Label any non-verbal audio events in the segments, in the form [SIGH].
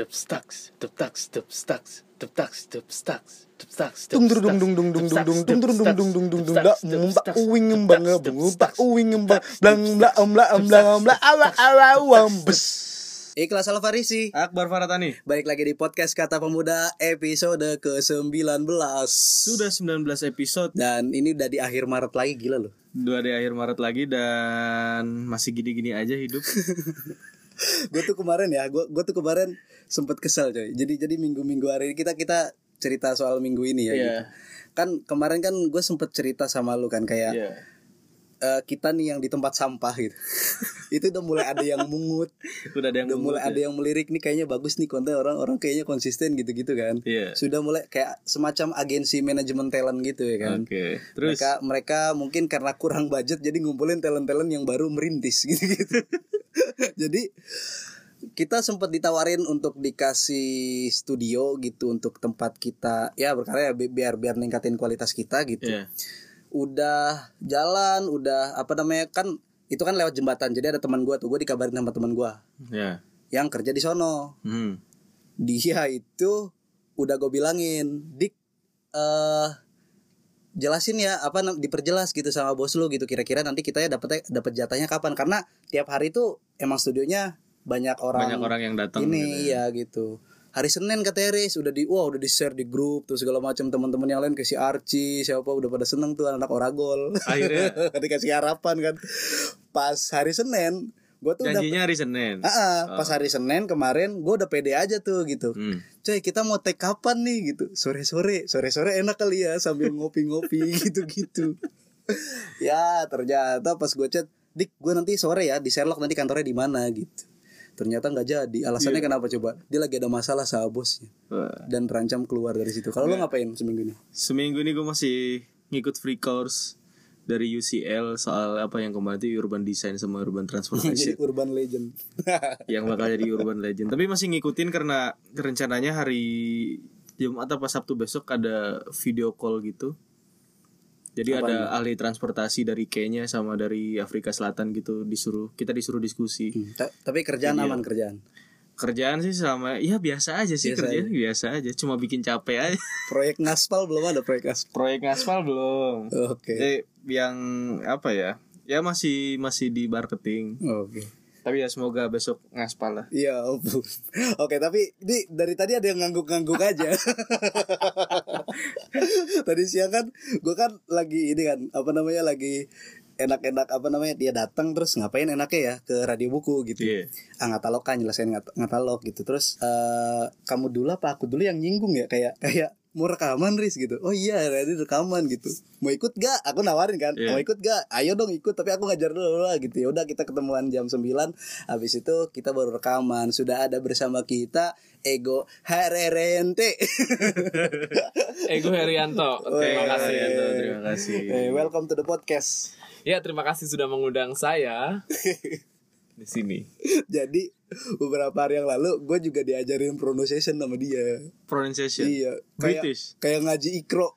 dub staks, dub taks, dub staks, dub taks, dub staks, dub staks, Dung dung dung dung dung dung dung dung dung dung dung dung dung dung dak mbak uwing mbang mbak uwing mbang blang blang blang blang blang awa awa wam bes. Ikhlas Alfarisi Akbar Faratani. Balik lagi di podcast Kata Pemuda episode ke-19 Sudah 19 episode. Dan ini udah di akhir Maret lagi gila loh. Dua di akhir Maret lagi Dan masih gini-gini aja hidup. [LAUGHS] Gue tuh kemarin ya Gue gue tuh kemarin sempet kesel coy. Jadi jadi minggu-minggu hari ini kita kita cerita soal minggu ini ya Iya. gitu. Kan kemarin kan gue sempet cerita sama lu kan Kayak Iya. eh, kita nih yang di tempat sampah gitu. [LAUGHS] Itu udah mulai ada yang mungut. Udah ada yang Udah mulai ada yang melirik nih kayaknya bagus nih konten. Orang-orang kayaknya konsisten gitu-gitu kan. Iya. Sudah mulai kayak semacam agensi manajemen talent gitu ya kan. Oke Terus? Mereka mereka mungkin karena kurang budget jadi ngumpulin talent talent yang baru merintis [LAUGHS] gitu gitu jadi kita sempat ditawarin untuk dikasih studio gitu untuk tempat kita ya berkarya bi- biar biar ningkatin kualitas kita gitu. Iya. Udah jalan udah apa namanya kan itu kan lewat jembatan jadi ada teman gua tuh gua dikabarin sama teman gua. Iya. Yang kerja di sono. Hmm. dia itu udah gue bilangin dik eh jelasin ya apa diperjelas gitu sama bos lu gitu kira-kira nanti kita ya dapat dapat jatahnya kapan? Karena tiap hari itu emang studionya banyak orang Banyak orang yang datang ini gitu ya. gitu. Hari Senin kata Riz udah di wah udah di share di grup tuh segala macam teman-teman yang lain si Archie siapa udah pada seneng tuh anak oragol. Akhirnya? [LAUGHS] Dikasih harapan kan. Pas hari Senin gue tuh udah Janjinya hari Senin? Ah, ah, pas hari Senin kemarin gue udah pede aja tuh gitu. Hmm. Coy kita mau take kapan nih? gitu. Sore-sore Sore-sore enak kali ya Sambil ngopi-ngopi [LAUGHS] gitu-gitu. Ya ternyata pas gue chat Dik gue nanti sore ya Di Sherlock nanti kantornya di mana? gitu Ternyata nggak jadi Alasannya kenapa coba Dia lagi ada masalah sama bosnya Wah. Dan terancam keluar dari situ Kalau lo ngapain seminggu ini? Seminggu ini gue masih ngikut free course dari UCL soal apa yang kemarin itu urban design sama urban [LAUGHS] Jadi transportation urban legend [LAUGHS] yang bakal jadi urban legend. Tapi masih ngikutin karena rencananya hari Jumat apa Sabtu besok ada video call gitu. Jadi ada ahli transportasi dari Kenya sama dari Afrika Selatan gitu disuruh kita disuruh diskusi. Hmm, ta- Tapi kerjaan aman kerjaan Kerjaan sih sama ya biasa aja sih Biasa kerjaan biasa aja, cuma bikin capek aja. Proyek ngaspal belum ada proyek ngaspal Proyek ngaspal belum. Oke Eh, yang apa ya? Ya masih masih di marketing. Oke Tapi ya semoga besok ngaspal lah. Iya. Oke tapi ini dari tadi ada yang ngangguk-ngangguk aja. [LAUGHS] [LAUGHS] tadi siang kan gue kan lagi ini kan apa namanya lagi enak-enak apa namanya dia datang terus ngapain enaknya ya ke radio buku gitu. Iya. Ah ngatalog kan nyelesain ngat ngatalog gitu. Terus eh kamu dulu apa aku dulu yang nyinggung ya kayak kayak mau rekaman Riz? gitu. Oh iya tadi rekaman gitu. Mau ikut gak aku nawarin kan Iya. mau ikut gak ayo dong ikut tapi aku ngajar dulu lah gitu. Ya udah kita ketemuan jam 9 habis itu kita baru rekaman. Sudah ada bersama kita Ego Harerente [LAUGHS] Ego Herianto. Terima kasih. Arianto, terima kasih. Eh, welcome to the podcast. Ya, terima kasih sudah mengundang saya [LAUGHS] di sini. [LAUGHS] jadi beberapa hari yang lalu gue juga diajarin pronunciation sama dia Pronunciation. iya kayak British. kayak ngaji ikro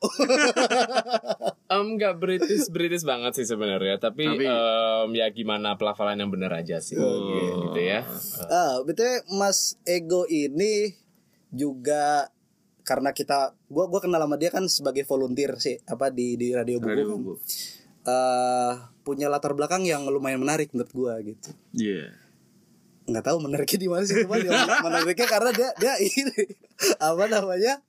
Em [LAUGHS] [LAUGHS] nggak British British banget sih sebenarnya, tapi, Tapi- em, ya gimana pelafalan yang benar aja sih, gitu ya. Ah, betul Mas Ego ini juga karena kita gua gua kenal sama dia kan sebagai volunteer sih apa di di radio buku. Radio kan. Eh, punya latar belakang yang lumayan menarik menurut gua gitu. Iya. nggak tahu menariknya di mana sih cuma yang menariknya karena dia dia ini [LAUGHS] apa namanya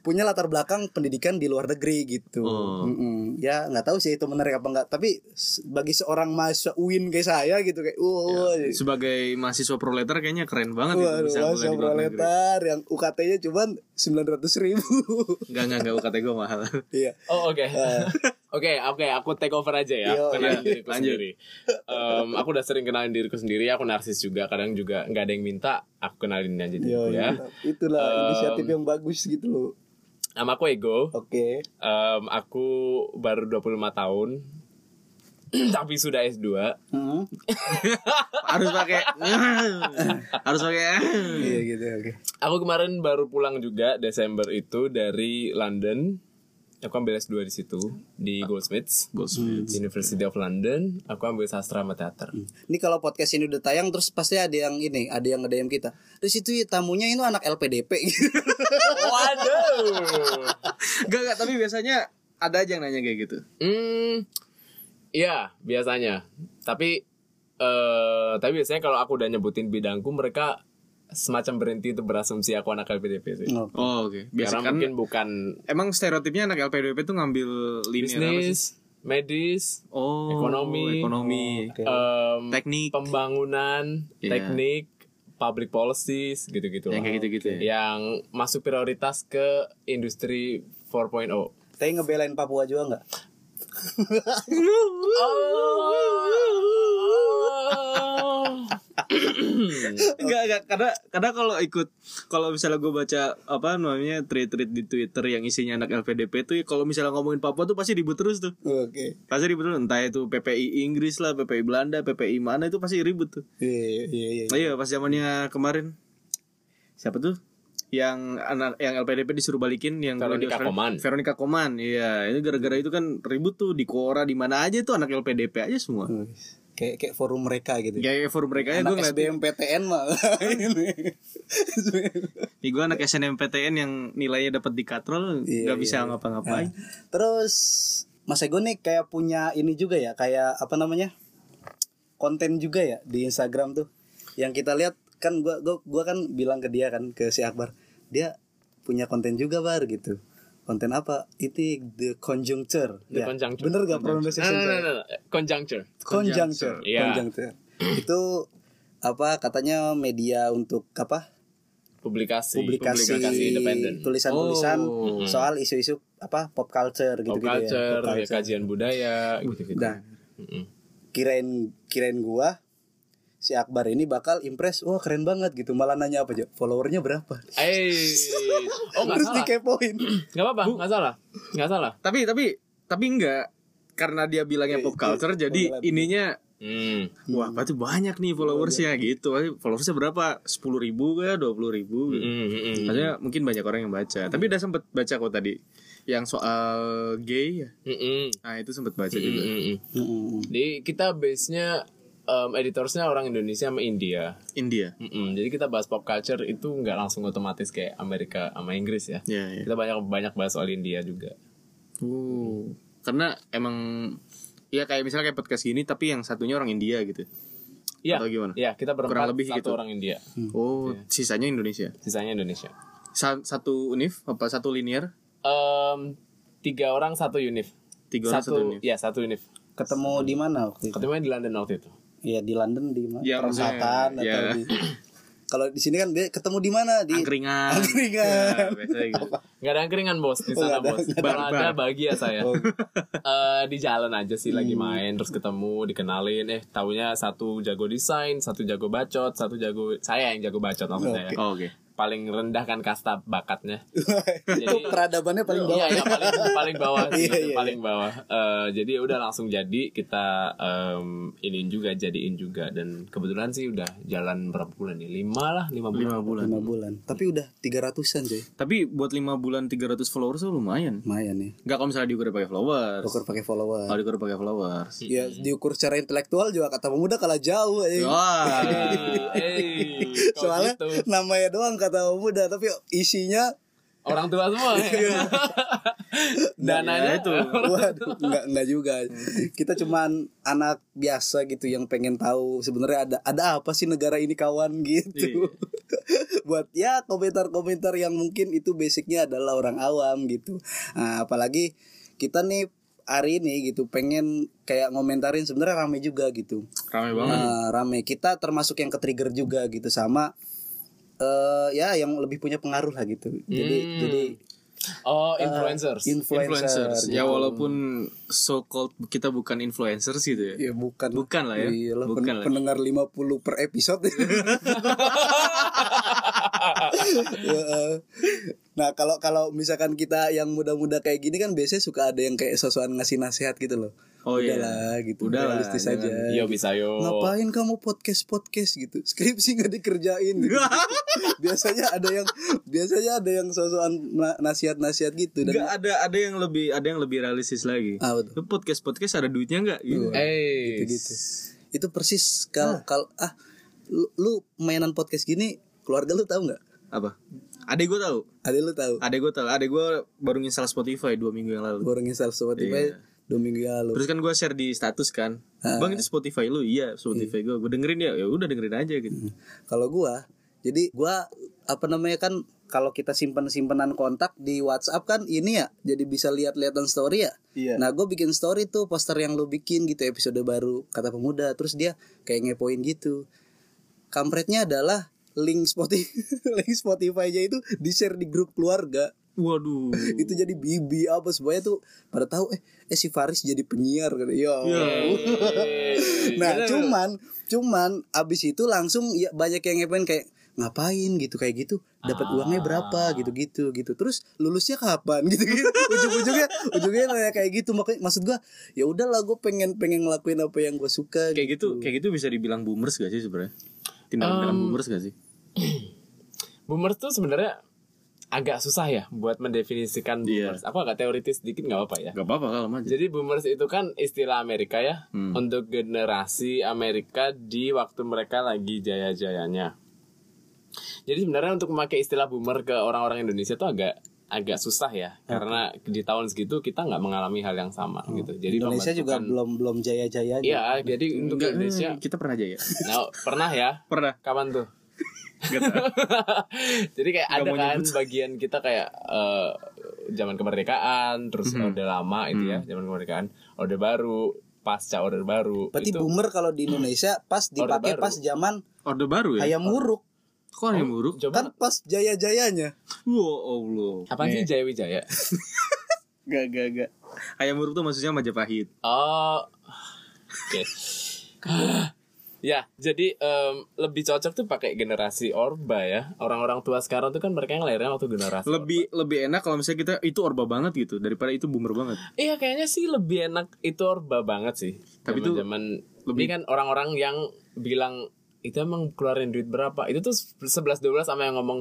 punya latar belakang pendidikan di luar negeri gitu Oh. Mm-mm. ya nggak tahu sih itu menarik apa enggak tapi bagi seorang mahasiswa UIN kayak saya gitu kayak wow Sebagai mahasiswa proletar kayaknya keren banget itu Waduh, bisa mahasiswa proletar yang UKT-nya cuman 900 ribu Enggak, enggak, enggak UKT gue mahal. Iya Oh oke, oke oke aku take over aja ya, Yo, kenalin iya. diriku Lanjut. sendiri. Em, aku udah sering kenalin diriku sendiri, aku narsis juga, kadang juga nggak ada yang minta, aku kenalin aja diriku Yo, ya. mantap. Itulah Um, inisiatif yang bagus gitu loh Nama aku Ego, Oke Em, aku baru 25 tahun, [CLEARS THROAT] tapi sudah S2. Hmm. [LAUGHS] harus pakai [LAUGHS] harus pakai Iya gitu oke Aku kemarin baru pulang juga Desember itu dari London. Aku ambil S2 di situ di Goldsmiths, Goldsmiths. University of London. Aku ambil sastra sama teater. Ini kalau podcast ini udah tayang terus pasti ada yang ini, ada yang nge-DM kita. Terus itu ya, tamunya itu anak LPDP. [LAUGHS] Waduh. Gak, gak, tapi biasanya ada aja yang nanya kayak gitu. Hmm, iya biasanya. Tapi eh tapi biasanya kalau aku udah nyebutin bidangku mereka semacam berhenti untuk berasumsi aku anak LPDP sih. Oh, oke. Biasa Karena kan mungkin bukan emang stereotipnya anak LPDP tuh ngambil linear apa sih? bisnis, medis, Oh, Ekonomi. ekonomi, em, teknik. pembangunan, Iya. teknik, public policies gitu-gitu. Yang kayak gitu-gitu ya. Yang masuk prioritas ke industri 4.0. Tapi ngebelain Papua juga nggak? [LAUGHS] [LAUGHS] [COUGHS] Enggak, enggak. Karena karena kalau ikut kalau misalnya gue baca apa namanya tweet-tweet di Twitter yang isinya anak LPDP tuh ya kalau misalnya ngomongin Papua tuh pasti ribut terus tuh. Oke. Pasti ribut terus entah itu PPI Inggris lah, PPI Belanda, PPI mana itu pasti ribut tuh. Iya, iya, iya. Oh iya pas zamannya kemarin siapa tuh yang anak yang LPDP disuruh balikin yang Veronica radio- Koman. Veronica Koman iya itu gara-gara itu kan ribut tuh di Quora di mana aja tuh anak LPDP aja semua Kayak kayak forum mereka gitu. kayak forum mereka ya gue ngeliat SBMPTN mah. [LAUGHS] Ini. Gue anak SNMPTN yang nilainya dapat di katrol Iya, bisa iya. ngapa-ngapain Terus Mas Ego nih kayak punya ini juga ya, kayak apa namanya? konten juga ya di Instagram tuh. Yang kita lihat kan gua gua, gua kan bilang ke dia kan ke si Akbar, dia punya konten juga bar gitu. Konten apa? Itu the conjuncture. The Ya. conjuncture. Bener gak pronunciation? no, no, saya? no, no. Conjuncture. Conjuncture. Iya. Conjuncture. Itu apa katanya media untuk apa? Publikasi. Publikasi, independen. tulisan-tulisan Oh. soal isu-isu apa pop culture gitu Pop gitu culture, ya. ya, kajian budaya, gitu-gitu. Nah, Mm-mm. kirain kirain gua si Akbar ini bakal impress wah keren banget gitu malah nanya apa aja followernya berapa Eh, oh nggak salah. dikepoin [CLEARS THROAT] Nggak apa-apa, nggak salah, nggak salah. tapi tapi tapi enggak karena dia bilangnya pop culture jadi ininya Hmm. wah berarti banyak nih followersnya gitu followersnya berapa sepuluh ribu kah dua puluh ribu Mm, mm, mm. Maksudnya mungkin banyak orang yang baca. Tapi udah sempet baca kok tadi yang soal gay ya. Mm, mm. Nah itu sempet baca Mm, juga. mm, mm. Mm-mm. Jadi kita base-nya um, editorsnya orang Indonesia sama India. India. Mm-mm. Jadi kita bahas pop culture itu nggak langsung otomatis kayak Amerika sama Inggris ya. Ya ya. Kita banyak banyak bahas soal India juga. Oh. Karena emang ya kayak misalnya kayak podcast gini tapi yang satunya orang India gitu. Iya. Atau gimana? Iya, kita berempat Kurang lebih satu gitu. orang India. Oh, sisanya Indonesia. Sisanya Indonesia. Sa- satu univ apa satu linear? Em, tiga orang satu univ. Tiga orang satu, satu univ. ya satu univ. ketemu di mana waktu itu Ketemunya di London waktu itu. Ya di London di mana Ya, Perapatan maksudnya, atau ya. di kalau di sini kan dia ketemu di mana di Angkringan. Angkringan. Ya, biasanya gitu. Nggak ada angkringan bos di Oh, sana ada, bos. nggak Kalau ada. ada Bar. bahagia saya. Eh, di jalan aja sih lagi main terus ketemu dikenalin eh taunya satu jago desain satu jago bacot satu jago saya yang jago bacot maksudnya ya. Oh, Oke. Paling rendah kan kasta bakatnya [LAUGHS] itu peradabannya paling bawah Iya, iya, paling paling bawah sih, [LAUGHS] Iya, iya, paling bawah. Eh, jadi udah langsung jadi kita em, iniin juga jadiin juga dan kebetulan sih udah jalan berapa bulan nih? Lima lah, lima bulan. Lima bulan. lima bulan tapi udah tiga ratusan cuy Tapi buat lima bulan 300 followers tuh lumayan. lumayan nih Enggak kalau misalnya diukur pakai followers. ukur pakai follower Kalau diukur pakai followers. ya diukur secara intelektual juga kata pemuda kalah jauh eh. Wah. Eh, kok soalnya gitu? namanya doang kata pemuda tapi isinya orang tua semua. [LAUGHS] Dananya itu. Waduh, enggak enggak juga. Kita cuman anak biasa gitu yang pengen tahu sebenarnya ada ada apa sih negara ini kawan gitu. [LAUGHS] Buat ya komentar-komentar yang mungkin itu basicnya adalah orang awam gitu. Nah, apalagi kita nih hari ini gitu pengen kayak ngomentarin sebenarnya rame juga gitu. Ramai banget. Nah, rame. Kita termasuk yang ke-trigger juga gitu sama eh ya yang lebih punya pengaruh lah gitu. Jadi Hmm. jadi Oh, influencers. influencer, influencers. gitu. Ya walaupun so called kita bukan influencers gitu ya. Ya bukan Bukan lah ya. Iyalah, Bukan pen- lah. pendengar 50 per episode. [LAUGHS] Nah kalau kalau misalkan kita yang muda-muda kayak gini kan biasanya suka ada yang kayak sosokan ngasih nasihat gitu loh Oh iya. udahlah gitu Udahlah, realistis aja Yo bisa yo. ngapain kamu podcast podcast gitu skripsi nggak dikerjain gitu. [LAUGHS] biasanya ada yang biasanya ada yang sosokan nasihat nasihat gitu dan Enggak ada ada yang lebih ada yang lebih realistis lagi. Ah, betul. Lu podcast podcast ada duitnya enggak gitu. Eh, gitu itu persis kalau kalau ah lu, lu mainan podcast gini keluarga lu tahu nggak Apa? Adek gue tahu. ada lu tahu Adek gue tahu. Adek gue baru install Spotify dua minggu yang lalu. baru install Spotify Iya. dua minggu yang lalu Terus kan gue share di status kan. Bang itu Spotify lu? Iya, Spotify gue. Gue dengerin ya. Ya udah dengerin aja gitu. Kalau gua, jadi gua apa namanya kan kalau kita simpan simpenan kontak di WhatsApp kan ini ya, jadi bisa lihat-lihatan story ya. Iya. Nah, gue bikin story tuh poster yang lu bikin gitu episode baru kata pemuda, terus dia kayak ngepoin gitu. Kampretnya adalah link Spotify, [LAUGHS] link Spotify-nya itu di share di grup keluarga. Waduh. Itu jadi bibi apa semuanya tuh pada tahu eh eh si Faris jadi penyiar kan. Ya. [LAUGHS] nah, cuman cuman abis itu langsung ya banyak yang ngepoin kayak ngapain gitu kayak gitu dapat uangnya berapa gitu-gitu gitu terus lulusnya kapan [LAUGHS] gitu gitu ujung-ujungnya ujungnya kayak kayak gitu makanya maksud gua ya udahlah gue pengen pengen ngelakuin apa yang gue suka kayak gitu kayak gitu bisa dibilang boomers gak sih sebenarnya? Tindakan-tindakan boomers gak sih? [CLEARS THROAT] boomers tuh sebenarnya agak susah ya buat mendefinisikan Iya. boomers. Aku agak teoritis sedikit nggak apa-apa ya. Gak apa-apa kalau aja. Jadi boomers itu kan istilah Amerika ya Hmm. untuk generasi Amerika di waktu mereka lagi jaya-jayanya. Jadi sebenarnya untuk memakai istilah boomer ke orang-orang Indonesia tuh agak agak susah ya karena di tahun segitu kita nggak mengalami hal yang sama gitu. Jadi Indonesia juga pembentukan- belum belum jaya jayanya Iya, jadi untuk Indonesia kita pernah aja ya. Nah, pernah ya? Pernah. Kapan tuh? Gak tahu. [LAUGHS] Jadi kayak Nggak ada kan nyebut. bagian kita kayak eh, zaman kemerdekaan, terus Mhm. orde lama itu ya, zaman kemerdekaan, orde baru, pasca orde baru. berarti itu boomer kalau di Indonesia pas dipakai pas zaman Orde baru ya? ayam muruk Kok ada yang buruk? coba kan pas jaya jayanya Wow, Allah. apa sih Jaya Wijaya? [LAUGHS] Gak, gak, gak. Ayam buruk tuh maksudnya Majapahit. Oh, oke. [LAUGHS] ya, jadi em, lebih cocok tuh pakai generasi Orba ya. Orang-orang tua sekarang tuh kan mereka yang lahirnya waktu generasi. Lebih lebih enak kalau misalnya kita itu orba banget gitu daripada itu boomer banget. Iya kayaknya sih lebih enak itu orba banget sih. Tapi itu zaman lebih- ini kan orang-orang yang bilang itu emang keluarin duit berapa? Itu tuh 11 12 sama yang ngomong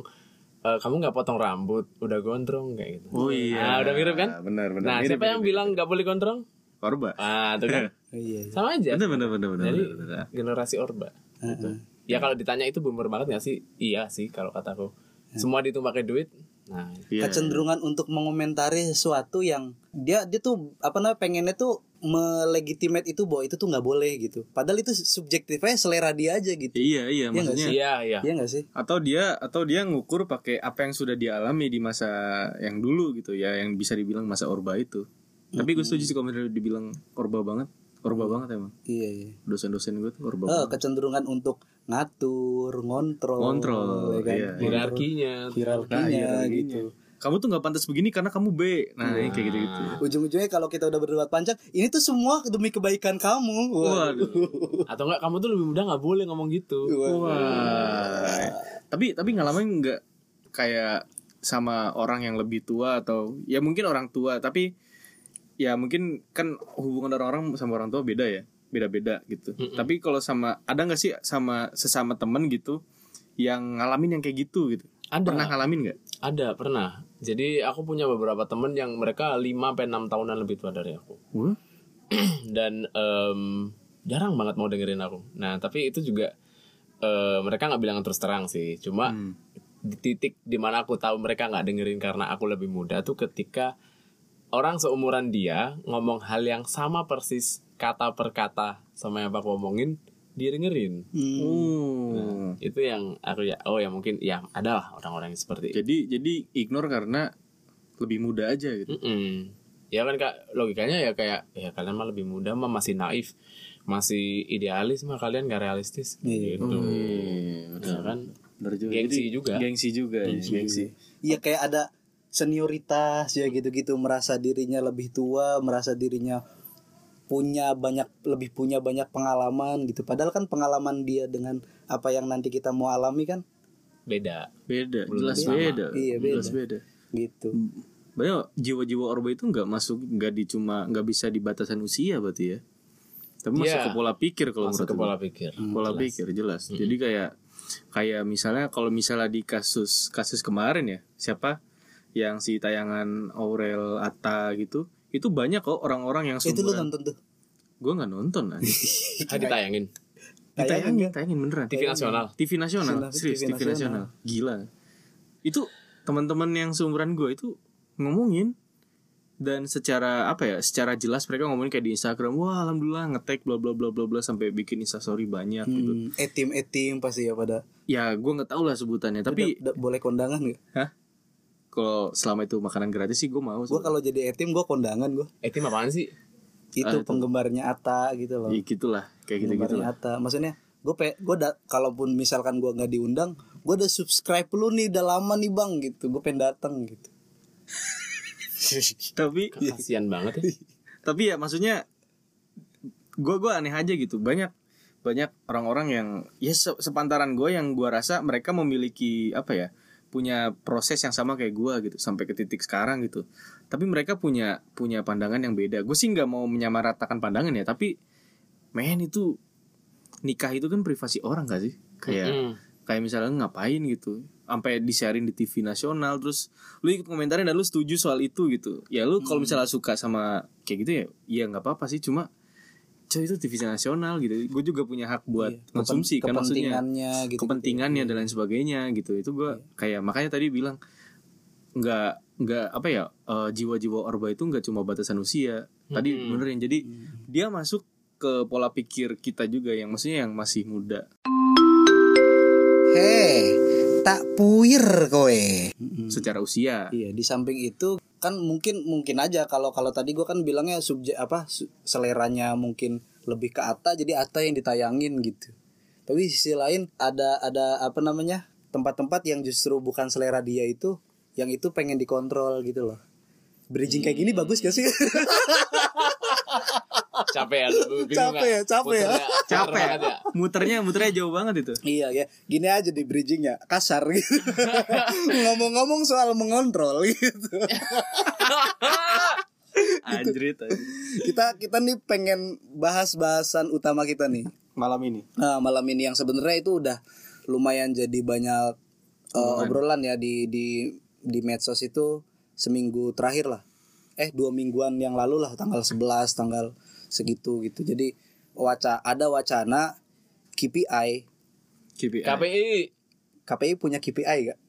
"E, kamu nggak potong rambut, udah gondrong kayak gitu. Oh iya. Nah, udah mirip kan? Benar, benar. Nah, Mirip, siapa mirip, yang mirip. bilang nggak boleh gondrong? orba? Ah, tuh kan. [LAUGHS] iya Sama aja. Benar, benar, benar, benar. Jadi benar, benar. generasi orba. Gitu. Ya kalau ditanya itu boomer banget gak sih? Iya sih kalau kataku. Semua dihitung pakai duit. Nah, Iya. kecenderungan untuk mengomentari sesuatu yang dia dia tuh apa namanya pengennya tuh melegitimate itu bahwa itu tuh nggak boleh gitu padahal itu subjektifnya selera dia aja gitu Iya, iya, nggak maksudnya iya iya. Iya nggak sih atau dia atau dia ngukur pakai apa yang sudah dialami di masa yang dulu gitu ya yang bisa dibilang masa orba itu tapi gue setuju sih kalau dibilang orba banget orba banget emang iya iya dosen-dosen gue tuh orba Eh, banget kecenderungan untuk ngatur ngontrol Ngontrol, ya kan? iya. Hierarkinya. hierarkinya Nah, gitu kamu tuh nggak pantas begini karena kamu B nah yang kayak gitu gitu ujung-ujungnya kalau kita udah berdebat panjang ini tuh semua demi kebaikan kamu waduh Atau enggak kamu tuh lebih muda nggak boleh ngomong gitu. Wah. tapi tapi ngalamin nggak kayak sama orang yang lebih tua atau ya mungkin orang tua tapi ya mungkin kan hubungan orang-orang sama orang tua beda ya beda-beda gitu tapi kalau sama ada nggak sih sama sesama temen gitu yang ngalamin yang kayak gitu gitu Ada. pernah ngalamin nggak Ada pernah. Jadi aku punya beberapa temen yang mereka 5 sampai 6 tahunan lebih tua dari aku. Wah, [CLEARS THROAT] Dan em, jarang banget mau dengerin aku. Nah, tapi itu juga eh, mereka nggak bilang terus terang sih. Cuma di titik di mana aku tahu mereka nggak dengerin karena aku lebih muda tuh ketika orang seumuran dia ngomong hal yang sama persis kata per kata sama yang aku omongin dia dengerin. Hmm. oh. Itu yang aku ya oh ya mungkin ya ada lah orang-orang yang seperti itu. jadi jadi ignore karena lebih muda aja gitu Mm-mm. Ya kan kak logikanya ya kayak ya kalian mah lebih muda mah masih naif, masih idealis mah kalian gak realistis Iya. gitu. Iya, Ya kan? bener juga Gengsi Jadi, juga. gengsi juga ya, gengsi Iya kayak ada senioritas ya gitu-gitu. Merasa dirinya lebih tua, merasa dirinya punya banyak lebih punya banyak pengalaman gitu. Padahal kan pengalaman dia dengan apa yang nanti kita mau alami kan beda. beda Belum jelas sama. beda. Iya, beda. jelas beda. gitu. Banyak jiwa-jiwa orba itu nggak masuk nggak di cuma nggak bisa di batasan usia berarti ya? Tapi masuk Iya. ke pola pikir kalau Masuk ke pola pikir. pola pikir jelas. Jadi kayak kayak misalnya kalau misalnya di kasus kasus kemarin ya siapa yang si tayangan Aurel Atta gitu itu banyak kok orang-orang yang itu lu nonton tuh? Gue nggak nonton aja [LAUGHS] Ah, ditayangin. ditayangin tayangin beneran. TV nasional. TV nasional Nasional, serius TV TV nasional. gila. Itu teman-teman yang seumuran gue itu ngomongin dan secara apa ya secara jelas mereka ngomongin kayak di Instagram wah alhamdulillah ngetek bla bla bla bla bla sampai bikin instastory banyak gitu. hmm, etim etim pasti ya pada. Ya gue nggak tahu lah sebutannya tapi Da- da- boleh kondangan gak? hah kalau selama itu makanan gratis sih gue mau Gue kalau jadi etim gue kondangan gue Eh, tim apaan sih? itu Ah, penggemarnya Ata gitu loh. Ya gitulah. Kayak gitu gitu Ata maksudnya gue pe gue da kalaupun misalkan gue nggak diundang gue udah subscribe lu nih udah lama nih bang gitu. Gue pengen datang gitu. [LAUGHS] Tapi Kasian banget ya. [LAUGHS] tapi ya maksudnya gue gue aneh aja gitu. Banyak banyak orang-orang yang ya se- sepantaran gue yang gue rasa mereka memiliki apa ya punya proses yang sama kayak gue gitu sampai ke titik sekarang gitu. Tapi mereka punya punya pandangan yang beda. Gue sih nggak mau menyamaratakan pandangan ya tapi men itu nikah itu kan privasi orang gak sih? Kayak Mm. kayak misalnya ngapain gitu sampai di sharing di TV nasional terus lu ikut komentarin dan lu setuju soal itu gitu. Ya lu kalau misalnya suka sama kayak gitu ya ya nggak apa-apa sih cuma coy itu TV nasional gitu. Gue juga punya hak buat Iya, konsumsi kepen- kan maksudnya kepentingannya gitu kepentingannya dan lain sebagainya gitu. Itu gue kayak makanya tadi bilang nggak nggak apa ya eh, jiwa-jiwa orba itu nggak cuma batasan usia. Tadi Mm-mm. bener yang jadi dia masuk ke pola pikir kita juga yang maksudnya yang masih muda. Heh tak puir kowe secara usia Iya, di samping itu kan mungkin mungkin aja kalau kalau tadi gua kan bilangnya subjek apa su- seleranya mungkin lebih ke Ata jadi Ata yang ditayangin gitu. Tapi di sisi lain ada ada apa namanya? tempat-tempat yang justru bukan selera dia itu yang itu pengen dikontrol gitu loh. Bridging kayak gini bagus gak sih? [LAUGHS] Capek ya bingung Capek ya, nggak? capek ya. [LAUGHS] Capek ya. muternya muternya jauh banget itu iya ya, gini aja di bridgingnya kasar gitu. [LAUGHS] Ngomong-ngomong soal mengontrol gitu. anjrit anjrit. kita kita nih pengen bahas bahasan utama kita nih. malam ini Nah, malam ini yang sebenarnya itu udah lumayan jadi banyak uh, obrolan ya di di di medsos itu seminggu terakhir lah. Eh, dua mingguan yang lalu lah tanggal 11, tanggal segitu gitu. Jadi waca ada wacana KPI. KPI KPI KPI punya KPI gak?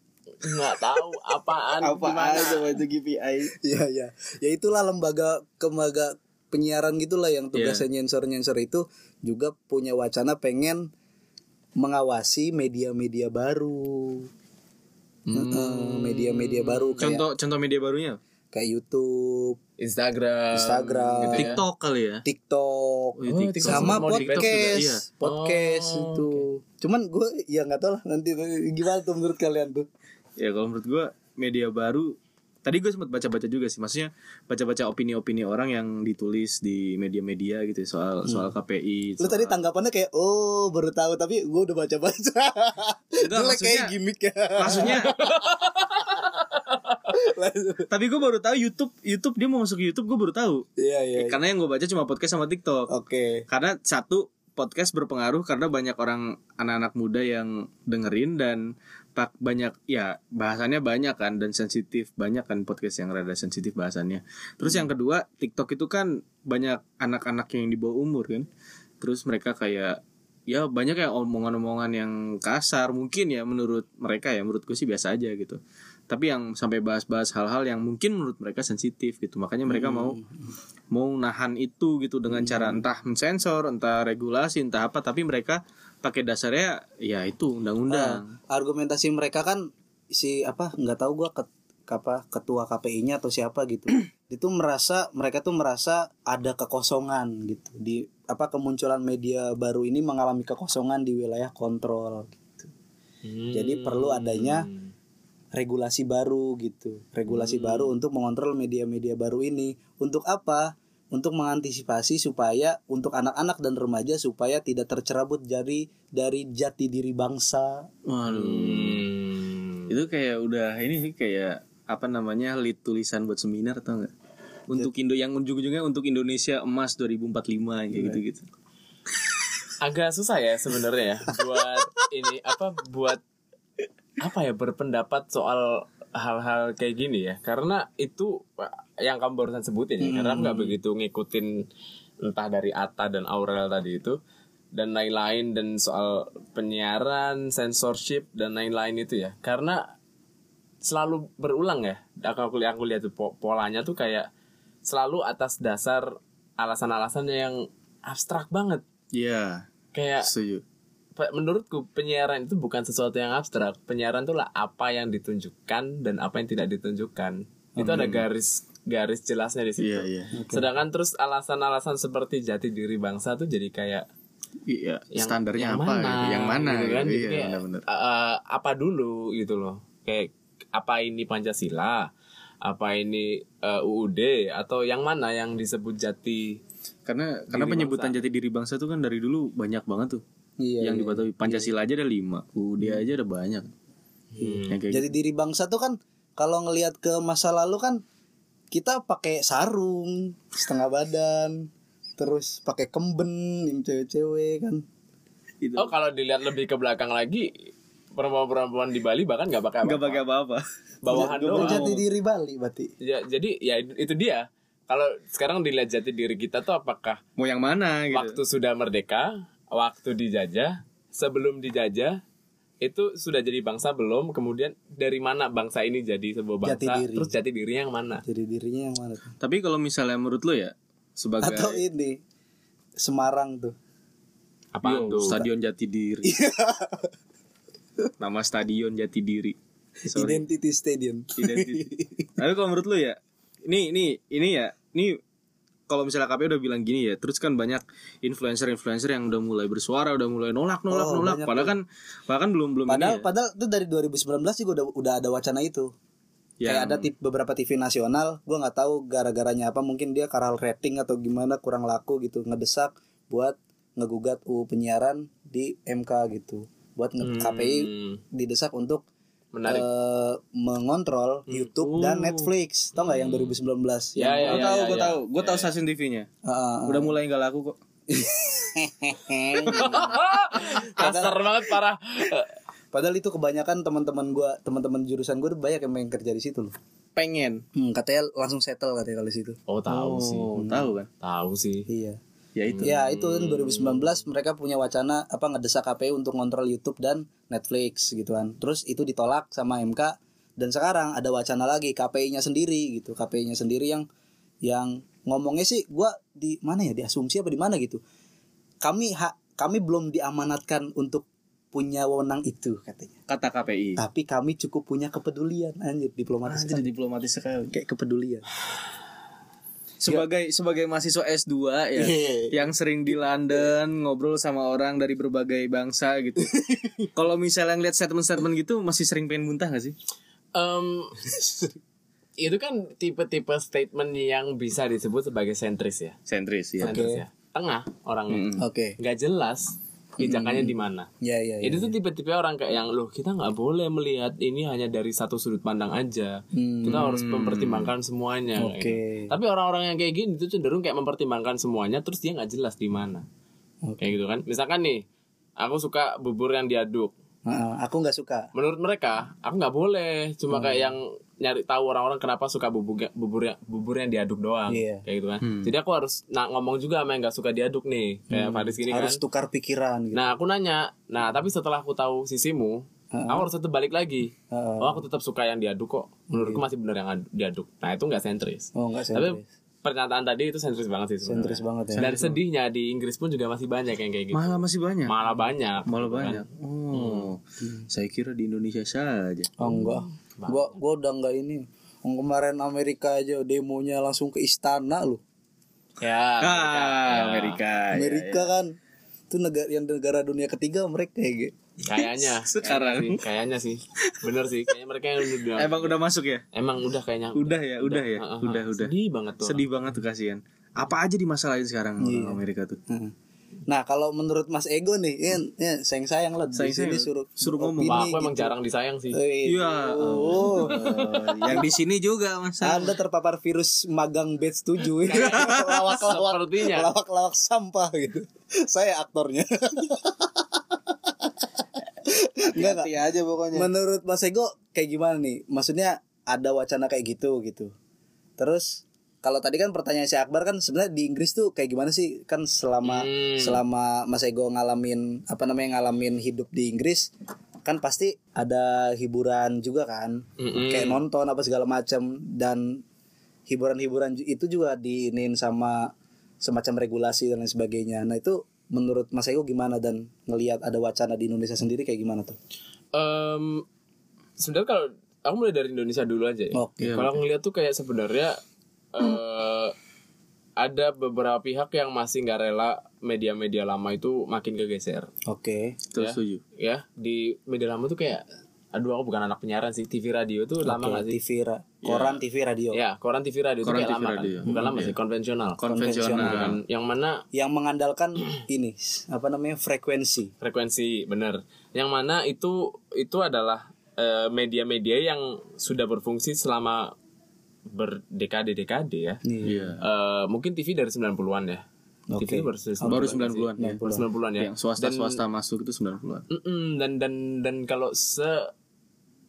nggak tahu apaan gimana. itu KPI Iya, iya. Ya itulah lembaga lembaga penyiaran gitulah yang tugasnya nyensor-nyensor itu juga punya wacana pengen mengawasi media-media baru. Heeh, media-media baru kayak contoh contoh media barunya kayak YouTube, Instagram Instagram, gitu ya. TikTok kali ya TikTok, Oh, iya, TikTok. Sama mau di TikTok juga, podcast, iya. podcast Oh, itu. Cuman gue ya nggak tahu lah nanti gimana tuh menurut kalian tuh. ya kalau menurut gua media baru tadi gue sempat baca-baca juga sih maksudnya baca-baca opini-opini orang yang ditulis di media-media gitu ya, soal soal KPI Lu soal- tadi tanggapannya kayak oh baru tahu tapi gue udah baca-baca. Maksudnya- kayak gimmick ya. maksudnya [LAUGHS] tapi gue baru tahu YouTube YouTube dia mau masuk YouTube gue baru tahu Iya iya. iya. karena yang gue baca cuma podcast sama TikTok Oke. karena satu podcast berpengaruh karena banyak orang anak-anak muda yang dengerin dan pak banyak ya bahasannya banyak kan dan sensitif banyak kan podcast yang rada sensitif bahasannya terus yang kedua TikTok itu kan banyak anak-anak yang di bawah umur kan terus mereka kayak ya banyak yang omongan-omongan yang kasar mungkin ya menurut mereka ya menurutku sih biasa aja gitu tapi yang sampai bahas-bahas hal-hal yang mungkin menurut mereka sensitif gitu. Makanya mereka mau mau nahan itu gitu dengan cara entah mensensor entah regulasi entah apa. Tapi mereka pakai dasarnya ya itu undang-undang. Argumentasi mereka kan si apa nggak tahu gua ket, apa ketua KPI-nya atau siapa gitu. [CLEARS THROAT] itu merasa mereka tuh merasa ada kekosongan gitu. Di apa kemunculan media baru ini mengalami kekosongan di wilayah kontrol gitu. Jadi perlu adanya regulasi baru gitu. Regulasi baru untuk mengontrol media-media baru ini. Untuk apa? Untuk mengantisipasi supaya untuk anak-anak dan remaja supaya tidak tercerabut dari dari jati diri bangsa. waduh Hmm. Itu kayak udah ini sih kayak apa namanya lead tulisan buat seminar atau enggak? Untuk Indo yang ujung-ujungnya untuk Indonesia emas 2045 kayak gitu-gitu. agak susah ya sebenarnya ya buat ini apa buat apa ya berpendapat soal hal-hal kayak gini ya? Karena itu yang kamu barusan sebutin ya karena aku nggak begitu ngikutin entah dari Atta dan Aurel tadi itu dan lain-lain dan soal penyiaran censorship dan lain-lain itu ya. Karena selalu berulang ya aku aku lihat aku lihat tuh po- polanya tuh kayak selalu atas dasar alasan-alasannya yang abstrak banget. Iya, kayak setuju. Menurutku penyiaran itu bukan sesuatu yang abstrak. Penyiaran itu lah apa yang ditunjukkan dan apa yang tidak ditunjukkan. Itu ada garis garis jelasnya di situ. Iya, iya. sedangkan terus alasan-alasan seperti jati diri bangsa tuh jadi kayak Iya, yang standarnya yang apa? mana, yang mana? Gitu kan? Iya, kayak, eh, apa dulu gitu loh. Kayak apa ini pancasila? Apa ini eh, UUD atau yang mana yang disebut jati Karena karena penyebutan bangsa. jati diri bangsa tuh kan dari dulu banyak banget tuh. Iya. yang iya. Pancasila aja ada lima, UUD aja ada banyak. Yang kayak Jadi diri bangsa tuh kan kalau ngelihat ke masa lalu kan kita pakai sarung setengah badan, terus pakai kemben yang cewek-cewek kan. gitu. oh kalau dilihat lebih ke belakang lagi perempuan-perempuan di Bali bahkan nggak pakai Nggak apa-apa. pakai apa-apa. bawahan doang Jati diri Bali berarti. Ya, jadi ya itu dia. Kalau sekarang dilihat jati diri kita tuh apakah Mau yang mana gitu. waktu sudah merdeka, waktu dijajah, sebelum dijajah itu sudah jadi bangsa belum? Kemudian dari mana bangsa ini jadi sebuah bangsa? Jati diri. Terus jati diri yang mana? Jadi dirinya yang mana? Tapi kalau misalnya menurut lo ya sebagai Atau ini Semarang tuh. Apa Yo, tuh? Stadion Jati Diri. Nama stadion Jati Diri. Sorry. Identity Stadium. Identity. Tapi kalau menurut lu ya, ini ini ini ya, ini kalau misalnya KPU udah bilang gini ya, terus kan banyak influencer-influencer yang udah mulai bersuara, udah mulai nolak, nolak, Oh, nolak. Padahal kan, bahkan belum belum Padahal ini ya. padahal itu dari 2019 juga udah udah ada wacana itu. Yang- Kayak ada tip, beberapa TV nasional, gua nggak tahu gara-garanya apa, mungkin dia karal rating atau gimana kurang laku gitu, ngedesak buat ngegugat UU penyiaran di MK gitu. Buat nge KPI Hmm, didesak untuk menarik. eh, mengontrol YouTube dan Netflix. Tau nggak yang 2019? Ya, ya, Gue ya, tahu, ya, gue ya. tahu, gue tahu stasiun TV-nya. Heeh. Udah mulai nggak laku kok. [LAUGHS] Kasar banget parah. Padahal itu kebanyakan teman-teman gua, teman-teman jurusan gua tuh banyak yang pengen kerja di situ loh. Pengen. Hmm, katanya langsung settle katanya kalau di situ. Oh tahu sih. Oh, tahu kan? Tahu sih. Iya. Ya itu. Ya itu kan 2019 mereka punya wacana apa ngedesak KPU untuk ngontrol YouTube dan Netflix gitu kan. Terus itu ditolak sama MK dan sekarang ada wacana lagi KPI-nya sendiri gitu. KPI-nya sendiri yang yang ngomongnya sih gua di mana ya di asumsi apa di mana gitu. Kami ha, kami belum diamanatkan untuk punya wewenang itu katanya. Kata KPI. Tapi kami cukup punya kepedulian anjir diplomatis Anjir sekali. diplomatis sekali. kayak kepedulian. Sebagai sebagai mahasiswa S2 ya, Iya. yang sering di London ngobrol sama orang dari berbagai bangsa gitu. [LAUGHS] Kalau misalnya ngeliat statement-statement gitu masih sering pengen muntah gak sih? Em, [LAUGHS] itu kan tipe-tipe statement yang bisa disebut sebagai sentris ya. Sentris ya. Sentris ya. Tengah orangnya. Oke. Nggak jelas pijakannya di mana. Ya ya ya. Itu tuh tipe-tipe orang kayak yang loh kita nggak boleh melihat ini hanya dari satu sudut pandang aja. Kita harus mempertimbangkan semuanya. Oke. gitu. Tapi orang-orang yang kayak gini tuh cenderung kayak mempertimbangkan semuanya, terus dia nggak jelas di mana. Kayak gitu kan. Misalkan nih, aku suka bubur yang diaduk. Aku nggak suka. Menurut mereka, aku nggak boleh. Cuma kayak Hmm. yang nyari tahu orang-orang kenapa suka bubur bubur yang bubur yang diaduk doang. Iya. Kayak gitu kan. Jadi aku harus nah, ngomong juga sama yang nggak suka diaduk nih. Kayak Faris gini Hmm. harus kan. tukar pikiran gitu. Nah aku nanya, nah tapi setelah aku tahu sisimu, aku harus tetap balik lagi. Heeh. Oh aku tetap suka yang diaduk kok. Menurutku masih benar yang adu- diaduk. Nah itu nggak sentris. Oh enggak Tapi sentris. Pernyataan tadi itu sentris banget sih. sebenarnya. Sentris banget ya. Dan sedihnya di Inggris pun juga masih banyak yang kayak gitu. Malah masih banyak. Malah banyak. Malah gitu kan. banyak. Oh, saya kira di Indonesia saja. Oh enggak. Gua gua udah enggak ini. Kemarin Amerika aja demonya langsung ke istana loh. Ya. Ah, Amerika. ya, Amerika kan itu negara yang negara dunia ketiga mereka ya. Ge. Kayaknya. [LAUGHS] Sekarang. Kayaknya sih, Kayaknya sih. Bener sih. Kayaknya mereka yang udah. Emang udah masuk ya? Emang udah kayaknya. Udah ya, udah ya, udah heeh. udah. Sedih banget tuh. Sedih banget tuh kasihan. Apa aja dimasalahin sekarang orang Amerika tuh? Heeh. Nah kalau menurut Mas Ego nih, ya, ya sayang sayang lah di Sayang-sayang. sini suruh Suruh ngomong. opini aku emang gitu. jarang disayang sih. Eh, Iya. Oh, [LAUGHS] yang di sini juga mas Anda terpapar virus magang batch 7 Lawak-lawak [LAUGHS] Sepertinya. Lawak-lawak sampah gitu Saya aktornya Enggak enggak aja pokoknya. Menurut Mas Ego kayak gimana nih? Maksudnya ada wacana kayak gitu gitu. Terus kalau tadi kan pertanyaan si Akbar kan sebenarnya di Inggris tuh kayak gimana sih? Kan selama Hmm. selama Mas Ego ngalamin apa namanya ngalamin hidup di Inggris kan pasti ada hiburan juga kan. Mm-mm. Kayak nonton apa segala macam dan hiburan-hiburan itu juga diinin sama semacam regulasi dan lain sebagainya. Nah, itu menurut Mas Ego gimana dan ngelihat ada wacana di Indonesia sendiri kayak gimana tuh? Em, sebenarnya kalau aku mulai dari Indonesia dulu aja ya. Oke. Kalau aku ngeliat tuh kayak sebenarnya eh ada beberapa pihak yang masih nggak rela media-media lama itu makin kegeser. Oke. terus Ya. setuju Ya di media lama tuh kayak aduh aku bukan anak penyiaran sih. TV radio tuh lama nggak sih? TV ra- koran TV radio. Ya koran TV radio Koran TV lama radio. kan? Bukan lama sih konvensional. konvensional. Yang mana? Yang mengandalkan [CLEARS THROAT] ini apa namanya frekuensi. frekuensi bener. Yang mana itu itu adalah eh, media-media yang sudah berfungsi selama berdekade-dekade ya. Iya. Eh, mungkin TV dari 90-an ya. TV baru baru 90-an ya. baru 90-an ya. Yang swasta swasta masuk itu 90-an Mm-mm, dan dan dan kalau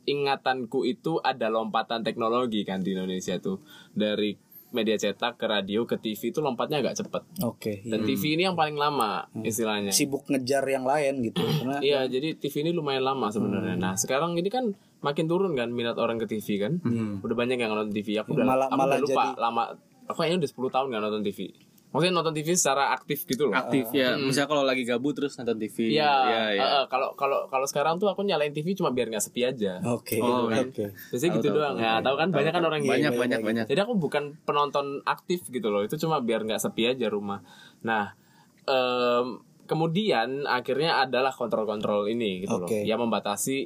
seingatanku itu ada lompatan teknologi kan di Indonesia tuh dari media cetak ke radio ke TV itu lompatnya agak cepet Oke. dan TV ini yang paling lama istilahnya Sibuk ngejar yang lain gitu. [CLEARS THROAT] Karena Iya, jadi TV ini lumayan lama sebenarnya. Nah, sekarang ini kan makin turun kan minat orang ke TV kan. Udah banyak yang nonton TV. Aku udah, Malah- aku malah udah lupa jadi- lama. Aku kayaknya udah 10 tahun gak nonton TV. Maksudnya nonton TV secara aktif gitu loh. aktif ya misalnya kalau lagi gabut terus nonton TV Iya, ya, ya. kalau kalau kalau sekarang tuh aku nyalain TV cuma biar nggak sepi aja. Oke. Oh, iya. Oke. Biasanya gitu Tahu, doang. tahu, Ya, tahu kan banyak kan orang gitu. banyak banyak banyak Jadi aku bukan penonton aktif gitu loh. Itu cuma biar nggak sepi aja rumah. Nah, em, kemudian akhirnya adalah kontrol-kontrol ini gitu Oke. loh. Yang membatasi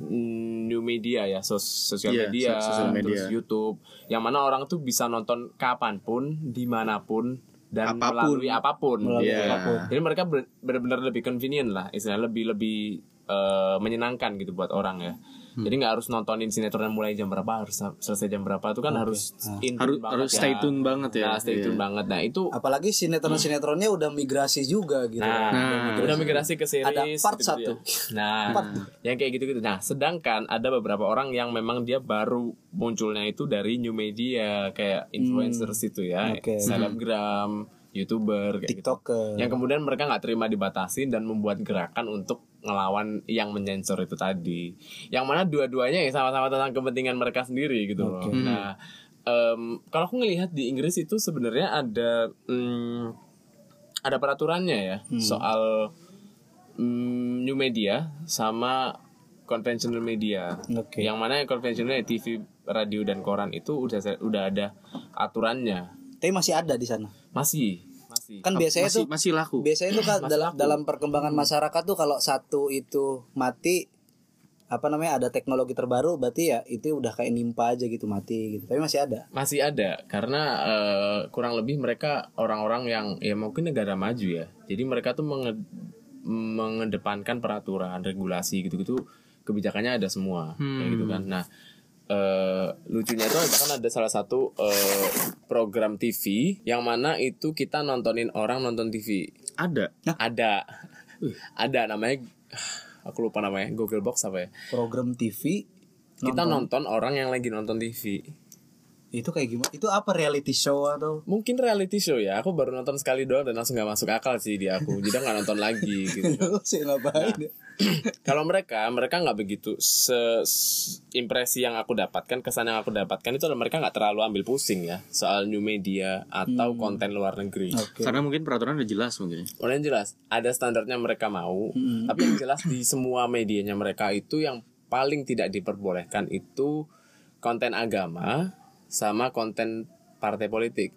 mm, new media ya, sos sosial Iya, media, so- sosial media. terus YouTube. Yang mana orang tuh bisa nonton kapan pun, di mana pun dan Apa pun. melalui apa pun. Melalui Iya. apa pun. Jadi mereka benar-benar lebih convenient lah, istilahnya lebih lebih eh, menyenangkan gitu buat orang ya. Hmm. Jadi nggak harus nontonin sinetron yang mulai jam berapa harus selesai jam berapa itu kan harus in tune harus banget harus ya. stay tune banget ya Nah, stay tune Iya. banget. Nah, itu Apalagi sinetron-sinetronnya udah migrasi juga gitu. Nah, Nah. udah migrasi ke series Ada part gitu satu. ya. Nah, yang kayak gitu-gitu. Nah, sedangkan ada beberapa orang yang memang dia baru munculnya itu dari new media kayak influencers itu ya, Hmm. Oke. selebgram, youtuber kayak gitu. TikToker. Yang kemudian mereka nggak terima dibatasi dan membuat gerakan untuk ngelawan yang menyensor itu tadi. Yang mana dua-duanya ya sama-sama tentang kepentingan mereka sendiri gitu loh. Nah, em, kalau aku ngelihat di Inggris itu sebenarnya ada hmm, ada peraturannya ya soal mm, new media sama conventional media. Oke. Yang mana yang konvensional ya TV, radio dan koran itu udah udah ada aturannya. Tapi masih ada di sana. Masih, masih. Kan biasanya masih tuh masih laku biasanya tuh [LAUGHS] kan dalam laku. dalam perkembangan masyarakat tuh kalau satu itu mati apa namanya ada teknologi terbaru berarti ya itu udah kayak nimpa aja gitu mati gitu. Tapi masih ada. Masih ada karena eh, kurang lebih mereka orang-orang yang ya mungkin negara maju ya. Jadi mereka tuh menge- mengedepankan peraturan, regulasi gitu-gitu kebijakannya ada semua kayak gitu kan. Nah, eh, lucunya itu bahkan ada salah satu eh, program TV yang mana itu kita nontonin orang nonton TV. ada Ada. Ada namanya aku lupa namanya Google Box apa ya. Program TV Kita nonton orang yang lagi nonton TV. Itu kayak gimana? Itu apa reality show atau Mungkin reality show ya. Aku baru nonton sekali doang dan langsung gak masuk akal sih di aku. Jadi nggak nonton lagi [LAUGHS] gitu. sih ngapain? ya? [CLEARS THROAT] Kalau mereka, mereka nggak begitu. Se impresi yang aku dapatkan, kesan yang aku dapatkan itu adalah mereka nggak terlalu ambil pusing ya soal new media atau konten luar negeri. Oke. karena mungkin peraturan udah jelas mungkin. Udah yang jelas, ada standarnya mereka mau. Tapi yang jelas di semua medianya mereka itu yang paling tidak diperbolehkan itu konten agama sama konten partai politik.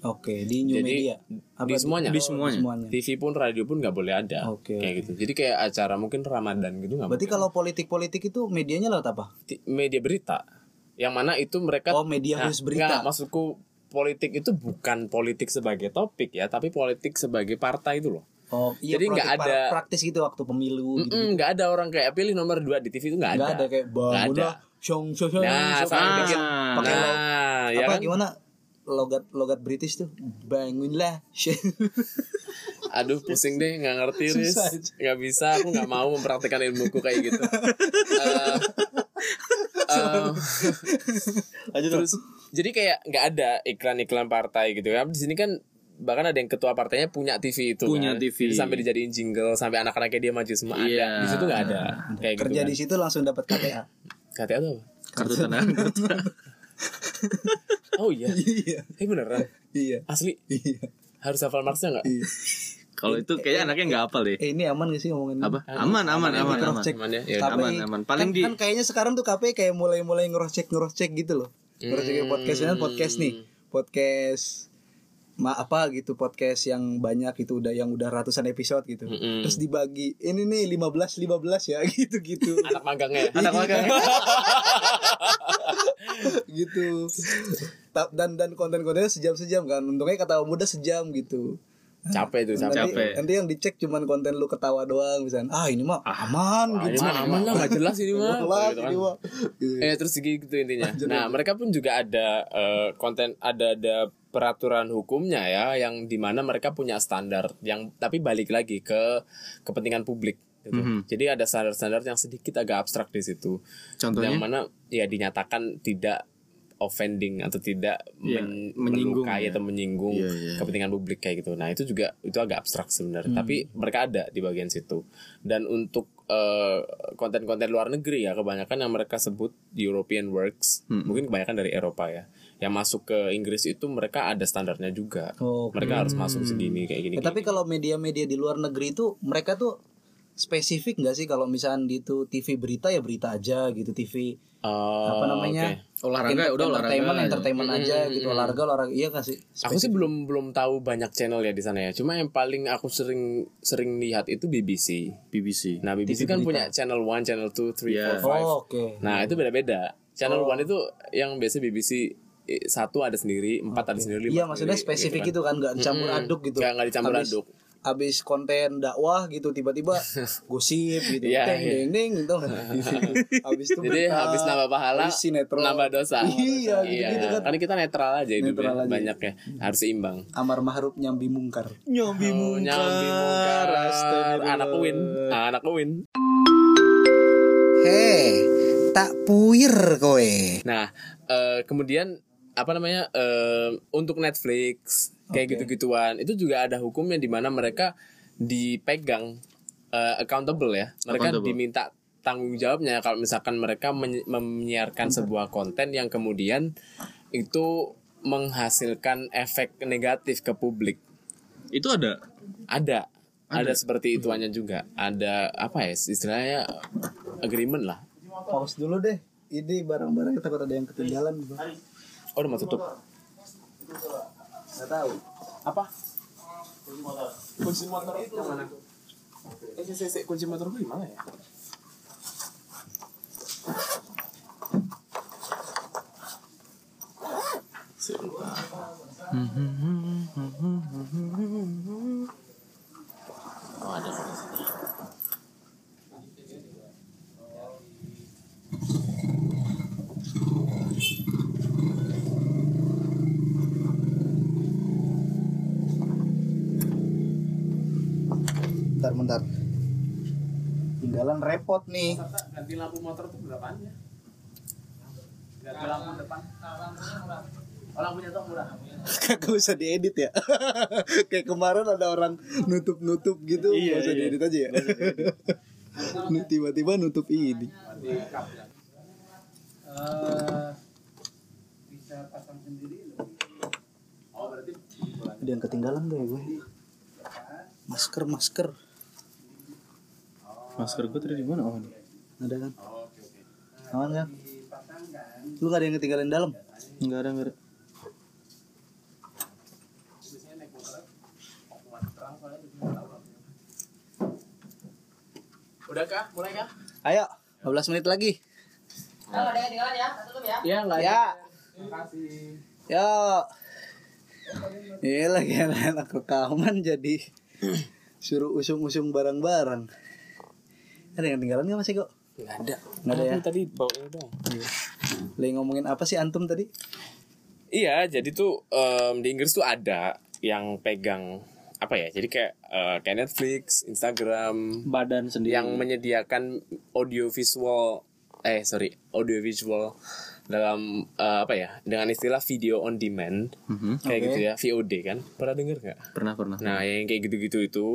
Oke, di new Jadi media. di semuanya. Di semuanya. TV pun radio pun nggak boleh ada Oke. kayak gitu jadi kayak acara mungkin Ramadan gitu nggak Berarti kalau politik-politik itu medianya lewat apa? Media berita yang mana itu mereka Oh, media khusus berita. nggak, maksudku politik itu bukan politik sebagai topik ya tapi politik sebagai partai itu loh Oh, iya, Jadi nggak ada- praktis gitu waktu pemilu gitu. Nggak ada orang kayak pilih nomor 2 di TV itu nggak ada. Nggak ada kayak bangunlah syong syong syong. Nah, sama bikin pakai lo- nah, ya apa kan? gimana logat logat British tuh bangunlah [LAUGHS] Aduh pusing deh nggak ngerti Riz nggak bisa aku nggak mau mempraktikkan ilmuku kayak gitu. [LAUGHS] Eh, eh, terus jadi kayak nggak ada iklan-iklan partai gitu kan di sini kan bahkan ada yang ketua partainya punya TV itu Punya kan. TV. Jadi sampai dijadiin jingle sampai anak-anaknya dia maju semua Iya. ada di situ nggak ada kayak gitu kerja kan. di situ langsung dapat KTA KTA tuh apa? Kartu tanda anggota. [LAUGHS] oh iya iya eh beneran iya asli iya harus hafal marksnya nggak iya Kalau itu kayaknya anaknya nggak hafal deh. eh ini aman gak sih ngomongin Apa? Aman, aman, aman, aman. check. Aman ya, ya. Aman, aman. Paling kan, di- kan kayaknya sekarang tuh KPI kayak mulai-mulai ngerocek ngerocek gitu loh ngerocek Hmm. podcast podcast nih podcast ma apa gitu podcast yang banyak itu udah yang udah ratusan episode gitu Mm-mm. terus dibagi ini nih 15 15 ya [LAUGHS] gitu gitu anak magangnya ya? anak magang [LAUGHS] gitu dan dan konten-kontennya sejam-sejam kan untungnya kata muda sejam gitu capek tuh capek nanti, Capek. nanti yang dicek cuman konten lu ketawa doang misalnya ah ini mah aman Ah, ini gitu mah aman lah nggak jelas ini mah Kelas, Gitu kan. ini mah Gitu. Eh terus gitu intinya. Nah mereka pun juga ada eh, konten ada ada peraturan hukumnya ya yang di mana mereka punya standar yang tapi balik lagi ke kepentingan publik. Gitu. Mhm. Jadi ada standar-standar yang sedikit agak abstrak di situ. Contohnya? Yang mana ya dinyatakan tidak offending atau tidak Iya, men- menyinggung melukai ya. atau menyinggung Iya, iya. kepentingan publik kayak gitu. Nah itu juga itu agak abstrak sebenarnya. Tapi mereka ada di bagian situ. Dan untuk eh, konten-konten luar negeri ya kebanyakan yang mereka sebut European works, mungkin kebanyakan dari Eropa ya. Yang masuk ke Inggris itu mereka ada standarnya juga. Oke. Mereka harus masuk segini kayak gini. Ya, tapi kalau media-media di luar negeri itu mereka tuh spesifik nggak sih kalau misalnya di itu TV berita ya berita aja gitu TV apa namanya Olahraga ya udah olahraga entertainment aja. entertainment aja gitu olahraga olahraga iya nggak sih Aku sih belum belum tahu banyak channel ya di sana ya. Cuma yang paling aku sering sering lihat itu BBC. BBC. Nah BBC kan punya channel 1, channel 2, 3, Iya. 4, 5. oh, oke Nah itu beda-beda. Channel one itu yang biasa BBC eh, satu ada sendiri, empat ada sendiri. iya lima maksudnya sendiri, spesifik gitu itu kan nggak campur aduk gitu Nggak- nggak dicampur Abis- aduk. abis konten dakwah gitu tiba-tiba [LAUGHS] gosip gitu Iya, deng iya. deng deng gitu [LAUGHS] abis itu kan. Jadi berita, habis nambah pahala, habis sinetron nambah dosa. iya gitu, gitu kan Karena kita netral aja itu Netral aja. banyak ya, harus seimbang. amar mahruf nyambi mungkar Nyambi Oh, nyambi mungkar, anak Ah, anak Uin. heh tak puir kowe Nah, eh, kemudian apa namanya eh, untuk Netflix kayak gitu-gituan itu juga ada hukumnya di mana mereka dipegang eh, accountable ya. Mereka Accountable. diminta tanggung jawabnya kalau misalkan mereka menyi- menyiarkan sebuah konten yang kemudian itu menghasilkan efek negatif ke publik. Itu ada. Ada ada seperti ituannya juga. Ada apa ya istilahnya agreement lah. pause dulu deh ini barang-barang takut ada yang ketinggalan Oh, udah mau tutup. nggak tahu apa kunci motor itu mana eh si, si, kunci motor gue gimana ya Oh, repot nih. Ganti lampu motor tuh berapaan ya? Ganti lampu depan. Oh lampunya tuh murah. [LAUGHS] Kagak usah diedit ya. [LAUGHS] Kayak kemarin ada orang nutup nutup gitu Iya, usah iya. diedit aja ya? [LAUGHS] Tiba-tiba nutup ini. Ada yang ketinggalan gak ya gue. Masker masker Masker gue tadi di mana? Oh, ini. ada kan? Aman kan? Lu gak ada yang ketinggalan dalam? Enggak ada, enggak ada. udah kah? Mulai kah? Ayo 15 menit lagi. Ya? Nggak ya. Yo. Ini lagi anak rekaman jadi [CLEARS THROAT] suruh usung-usung barang-barang. Ada yang ketinggalan nggak masih kok? Nggak ada. Nggak ada ya? Tadi bawa ini doang. Lagi ngomongin apa sih antum tadi? Iya, jadi tuh em, di Inggris tuh ada yang pegang apa ya? Jadi kayak eh, kayak Netflix, Instagram, badan sendiri yang menyediakan audio visual eh sorry audio visual dalam eh, apa ya dengan istilah video on demand kayak gitu ya VOD kan pernah denger nggak? pernah pernah Nah yang kayak gitu-gitu itu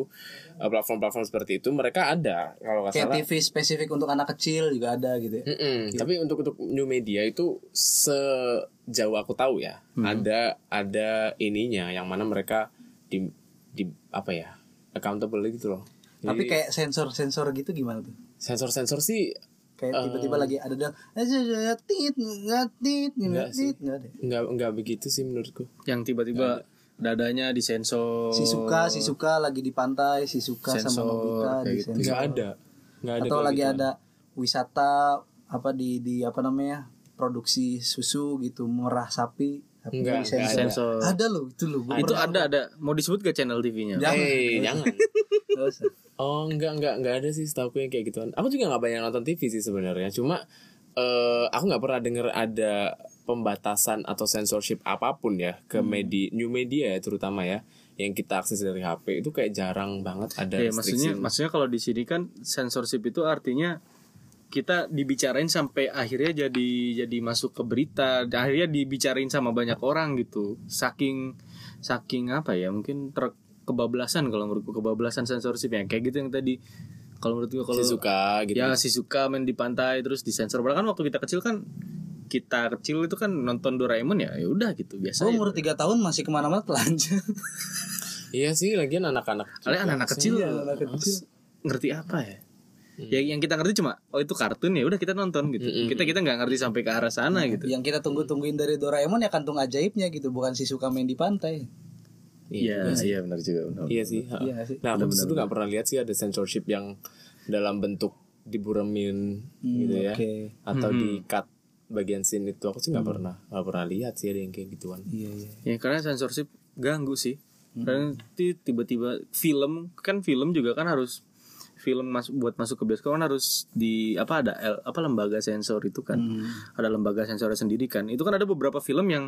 eh, platform-platform seperti itu mereka ada kalau nggak Kayak salah. TV spesifik untuk anak kecil juga ada gitu ya. Mm-mm. Tapi untuk untuk new media itu sejauh aku tahu ya ada ada ininya yang mana mereka di di apa ya accountable gitu loh. Tapi Jadi, kayak sensor-sensor gitu gimana tuh? sensor-sensor sih Kayak tiba-tiba lagi ada dong, eh tit, nggak tit, nggak Nggak sih. tit, nggak ada. nggak nggak begitu sih menurutku. yang tiba-tiba dadanya disensor Si suka, si suka lagi di pantai, si suka sama Sensor, Nobita kayak di gitu. sensor. Nggak ada. Nggak ada. Atau lagi gituan. ada wisata apa di di apa namanya produksi susu gitu murah sapi tapi Nggak, di nggak sensor Ada loh itu loh. Itu ada ada mau disebut gak channel TV-nya Jangan. Eh, jangan. Oh enggak enggak enggak ada sih setahu yang kayak gituan. Aku juga nggak banyak nonton TV sih sebenarnya. Cuma eh aku nggak pernah denger ada pembatasan atau censorship apa pun ya ke Hmm. media new media ya terutama ya yang kita akses dari HP itu kayak jarang banget ada Ya, maksudnya maksudnya kalau di sini kan censorship itu artinya kita dibicarain sampai akhirnya jadi jadi masuk ke berita, akhirnya dibicarain sama banyak orang gitu. Saking saking apa ya? Mungkin ter kebablasan kalau menurutku kebablasan censorship yang kayak gitu yang tadi kalau menurutku kalau si suka gitu. ya si suka main di pantai terus disensor padahal kan waktu kita kecil kan kita kecil itu kan nonton Doraemon ya ya udah gitu biasa Gue ya. umur 3 tahun masih ke mana-mana telanjang. [LAUGHS] Iya sih lagian anak-anak. Kalian anak-anak kecil, Iya, anak kecil. ngerti apa ya? Ya yang kita ngerti cuma oh itu kartun ya udah kita nonton gitu. Kita kita nggak ngerti sampai ke arah sana gitu. Yang kita tunggu-tungguin dari Doraemon ya kantung ajaibnya gitu, bukan si suka main di pantai. Iya, iya benar juga benar. Iya sih. ha. Iya sih. Nah, aku di situ nggak pernah lihat sih ada censorship yang dalam bentuk diburemin gitu ya, oke. atau di cut bagian scene itu aku sih nggak pernah nggak pernah lihat sih ada yang kayak gituan. Iya, iya. Ya karena censorship ganggu sih. Karena nanti tiba-tiba film kan film juga kan harus film masuk buat masuk ke bioskop kan harus di apa ada L- apa lembaga sensor itu kan ada lembaga sensornya sendiri kan itu kan ada beberapa film yang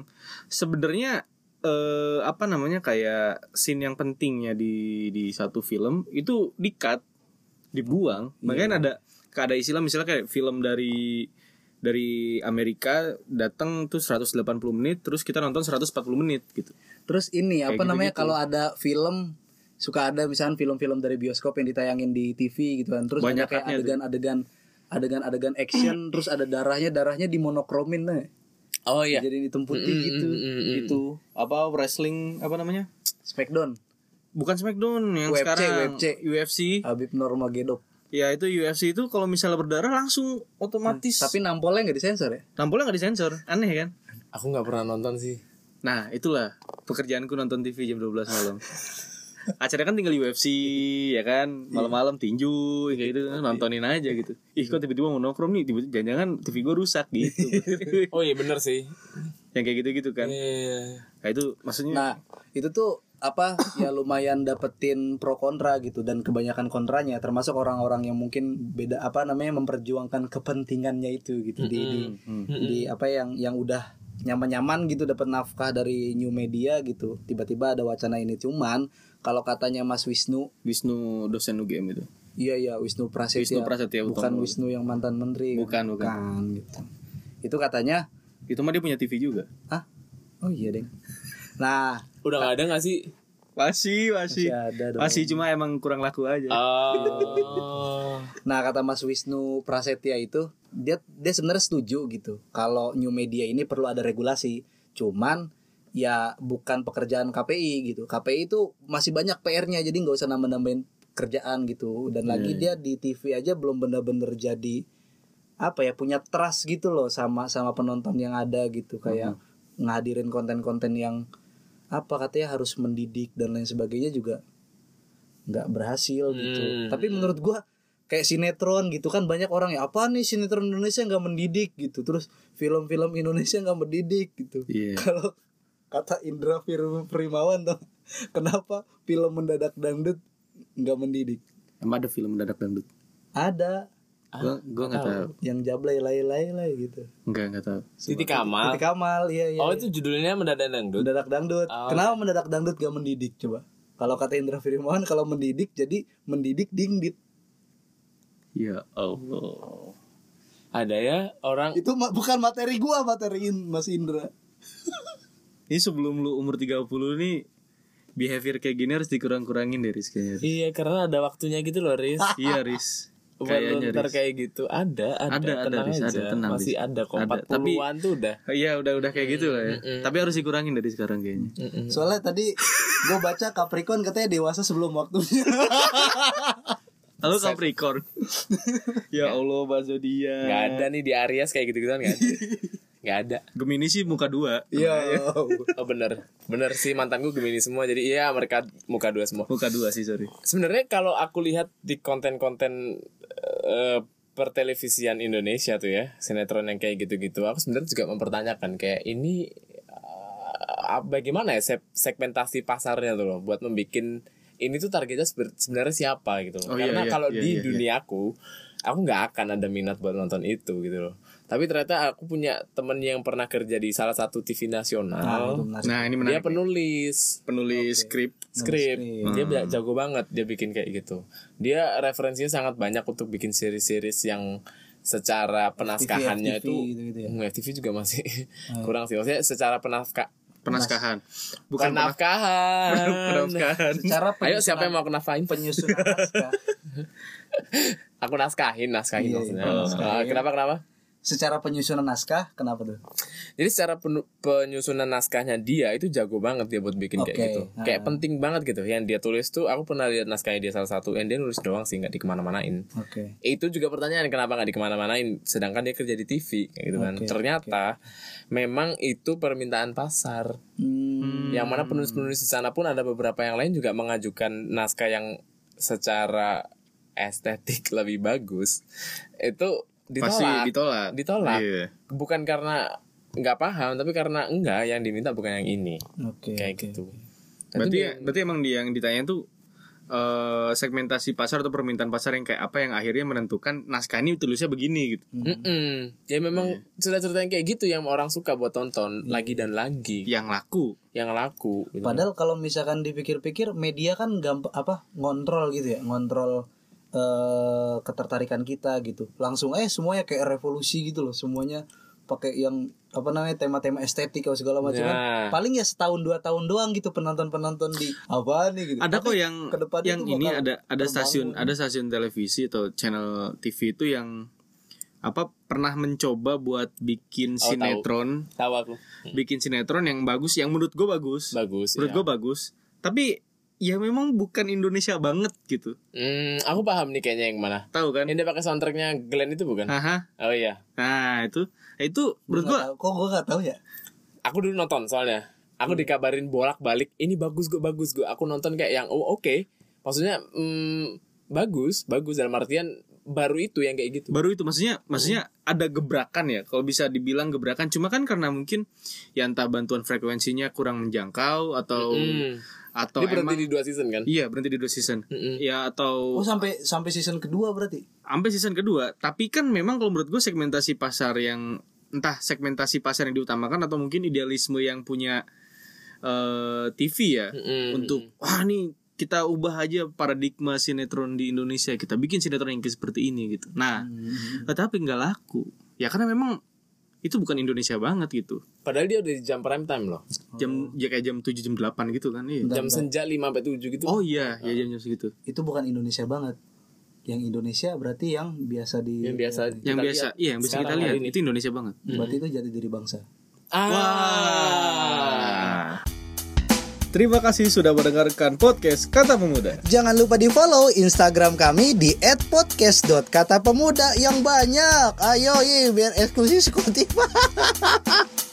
sebenarnya eh, apa namanya kayak scene yang pentingnya di di satu film itu di cut dibuang makanya ada ada istilah misalnya kayak film dari dari Amerika datang tuh 180 menit terus kita nonton 140 menit gitu Terus ini apa gitu-gitu. namanya kalau ada film suka ada misalnya film-film dari bioskop yang ditayangin di TV gitu kan. Terus ada Banyak kayak cutnya tuh. adegan-adegan adegan-adegan action [CLEARS THROAT] terus ada darahnya darahnya dimonokromin nih. Oh iya. Jadi hitam putih gitu. itu apa wrestling apa namanya Smackdown. bukan Smackdown yang UFC, sekarang UFC. UFC Habib Nurmagomedov. ya itu UFC itu kalau misalnya berdarah langsung otomatis Tapi nampolnya nggak disensor ya? nampolnya nggak disensor aneh kan Aku nggak pernah nonton sih. nah itulah pekerjaanku nonton TV jam 12 malam [LAUGHS] acaranya kan tinggal UFC ya kan? Malam-malam tinju kayak gitu nontonin aja gitu. Ih kok tiba-tiba monokrom nih? Tiba-tiba jangan-jangan TV gue rusak gitu. [LAUGHS] Oh iya bener sih. yang kayak gitu-gitu kan. Iya. nah itu maksudnya Nah, itu tuh apa? Ya lumayan dapetin pro kontra gitu dan kebanyakan kontranya termasuk orang-orang yang mungkin beda apa namanya memperjuangkan kepentingannya itu gitu. Di, di di apa yang yang udah nyaman-nyaman gitu dapat nafkah dari new media gitu. Tiba-tiba ada wacana ini cuman kalau katanya Mas Wisnu. Wisnu dosen UGM itu? Iya iya Wisnu Prasetya, Wisnu Prasetya bukan Utomo. Wisnu yang mantan menteri. Bukan, bukan. bukan gitu. Itu katanya. Itu mah dia punya TV juga? Ah oh iya deng. Nah Udah nggak ada nggak sih? masih masih. Masih ada dong. Masih cuma emang kurang laku aja. Oh. Nah kata Mas Wisnu Prasetya itu dia dia sebenarnya setuju gitu. Kalau new media ini perlu ada regulasi. Cuman ya bukan pekerjaan KPI gitu. KPI itu masih banyak PR-nya jadi nggak usah nambah-nambahin kerjaan gitu. Dan lagi dia di TV aja belum bener-bener jadi apa ya punya trust gitu loh sama sama penonton yang ada gitu kayak ngadirin konten-konten yang apa katanya harus mendidik dan lain sebagainya juga nggak berhasil gitu. Hmm. Tapi menurut gua kayak sinetron gitu kan banyak orang ya apa nih sinetron Indonesia nggak mendidik gitu. Terus film-film Indonesia nggak mendidik gitu. Iya. [LAUGHS] Kalau kata Indra Fir- Primawan tuh [LAUGHS] kenapa film mendadak dangdut nggak mendidik Emang ada film mendadak dangdut? ada Gua gua enggak tahu. yang jablay lay lay lay gitu Enggak enggak tahu. Titik Kamal. Titik Kamal iya iya Oh iya. itu judulnya mendadak dangdut. mendadak dangdut Oh. kenapa mendadak dangdut gak mendidik coba kalau kata Indra Firman kalau mendidik jadi mendidik dingdit Ya Allah. Ada ya orang itu ma- bukan materi gua materiin Mas Indra [LAUGHS] Ini sebelum lu umur 30 nih behavior kayak gini harus dikurang-kurangin deh Riz kayaknya. Iya karena ada waktunya gitu loh Riz. [LAUGHS] iya Riz. Kayaknya ntar Riz. kayak gitu ada ada, Ada, ada, tenang Riz, aja. ada, tenang, masih Riz. ada kok Ada, 40-an tuh udah. Iya udah udah kayak gitu lah ya. Tapi harus dikurangin dari sekarang kayaknya. soalnya tadi gua baca Capricorn katanya dewasa sebelum waktunya [LAUGHS] Halo Capricorn. ya Allah bahasa dia. Nggak ada nih di Aries kayak gitu gituan ada. [LAUGHS] Nggak ada. Gemini sih muka dua. iya [LAUGHS] Oh bener bener sih mantanku Gemini semua jadi iya mereka muka dua semua. Muka dua sih sorry. Sebenarnya kalau aku lihat di konten-konten eh, pertelevisian Indonesia tuh ya sinetron yang kayak gitu-gitu aku sebenarnya juga mempertanyakan kayak ini eh, bagaimana ya seg- segmentasi pasarnya tuh loh buat membikin ini tuh targetnya sebe- sebenarnya siapa gitu loh. Oh, iya, karena iya, kalau iya, di iya, iya. duniaku aku nggak akan ada minat buat nonton itu gitu loh tapi ternyata aku punya temen yang pernah kerja di salah satu TV nasional. Nah ini dia menarik. penulis. Penulis skrip. skrip. dia bisa jago banget dia bikin kayak gitu. Dia referensinya sangat banyak untuk bikin series-series yang secara penaskahannya FTV itu gitu-gitu ya? Hmm, FTV juga masih kurang sih. Maksudnya secara penaskah Penaskahan. Bukan penaf- penafkahan. [LAUGHS] Penafkahan. cara ayo siapa yang mau kenafkahin penyusunan naskah. [LAUGHS] Aku naskahin naskahin Iya, maksudnya. iya, naskahin. Ah, kenapa kenapa secara penyusunan naskah kenapa tuh Jadi secara penu- penyusunan naskahnya dia itu jago banget dia buat bikin kayak Oke. gitu. Kayak penting banget gitu. Yang dia tulis tuh aku pernah lihat naskahnya dia salah satu. And dia nulis doang sih nggak di ke mana-manain. oke Itu juga pertanyaan kenapa nggak di ke mana-manain. Sedangkan dia kerja di TV kayak gitu kan. Oke, Ternyata memang itu permintaan pasar. Hmm, Yang mana penulis-penulis di sana pun ada beberapa yang lain juga mengajukan naskah yang secara estetik lebih bagus. Itu ditolak. Pasti ditolak. Ditolak Iya. bukan karena nggak paham tapi karena enggak yang diminta bukan yang ini oke kayak oke. gitu Berarti berarti emang dia yang ditanya tuh eh, segmentasi pasar atau permintaan pasar yang kayak apa yang akhirnya menentukan naskah ini tulisnya begini gitu. Mm-mm. ya memang cerita-cerita yang kayak gitu yang orang suka buat tonton lagi dan lagi Yang laku. yang laku gitu. Padahal kalau misalkan dipikir-pikir media kan gampang apa ngontrol gitu ya, ngontrol eh ketertarikan kita gitu. Langsung eh semuanya kayak revolusi gitu loh, semuanya pakai yang apa namanya tema-tema estetik atau segala macam kan. Nah. Paling ya setahun dua tahun doang gitu penonton-penonton di apa nih gitu. Ada kok Tapi yang ke depannya yang tuh ini ada ada stasiun ada stasiun televisi atau channel TV itu yang apa pernah mencoba buat bikin Oh, tahu. sinetron, tahu aku bikin sinetron yang bagus, yang menurut gue bagus. bagus menurut ya. gue bagus. Tapi ya memang bukan Indonesia banget gitu. Hmm, aku paham nih kayaknya yang mana Tahu kan? yang dia pakai soundtracknya Glenn itu bukan Haha. oh iya Nah, itu itu Gua menurut tahu. kok gue gak tahu ya. aku dulu nonton soalnya aku dikabarin bolak balik ini bagus gue bagus gue aku nonton kayak yang oh oke maksudnya mm, bagus bagus dalam artian baru itu yang kayak gitu baru itu maksudnya maksudnya ada gebrakan ya kalau bisa dibilang gebrakan cuma kan karena mungkin ya entah bantuan frekuensinya kurang menjangkau atau Mm. Atau dia berhenti emang di dua season kan? Iya berhenti di dua season. Mm-mm. ya atau Oh sampai sampai season kedua berarti. sampai season kedua. Tapi kan memang kalau menurut gue segmentasi pasar yang entah segmentasi pasar yang diutamakan atau mungkin idealisme yang punya eh, TV ya Mm-mm. untuk wah nih kita ubah aja paradigma sinetron di Indonesia. Kita bikin sinetron yang kayak seperti ini gitu. Nah tetapi nggak laku. Ya karena memang itu bukan Indonesia banget gitu. Padahal dia udah di jam prime time loh. Jam ya kayak jam 7 jam 8 gitu kan iya. jam senja 5 sampai 7 gitu. Oh iya ya jam jam segitu. Itu bukan Indonesia banget. Yang Indonesia berarti yang biasa di yang biasa yang kita biasa lihat iya yang biasa kita lihat ini. itu Indonesia banget. Berarti itu jati diri bangsa. ah Terima kasih sudah mendengarkan podcast Kata Pemuda. Jangan lupa di follow Instagram kami di @podcast.katapemuda yang banyak. Ayo, ye, biar eksklusif Spotify. [LAUGHS]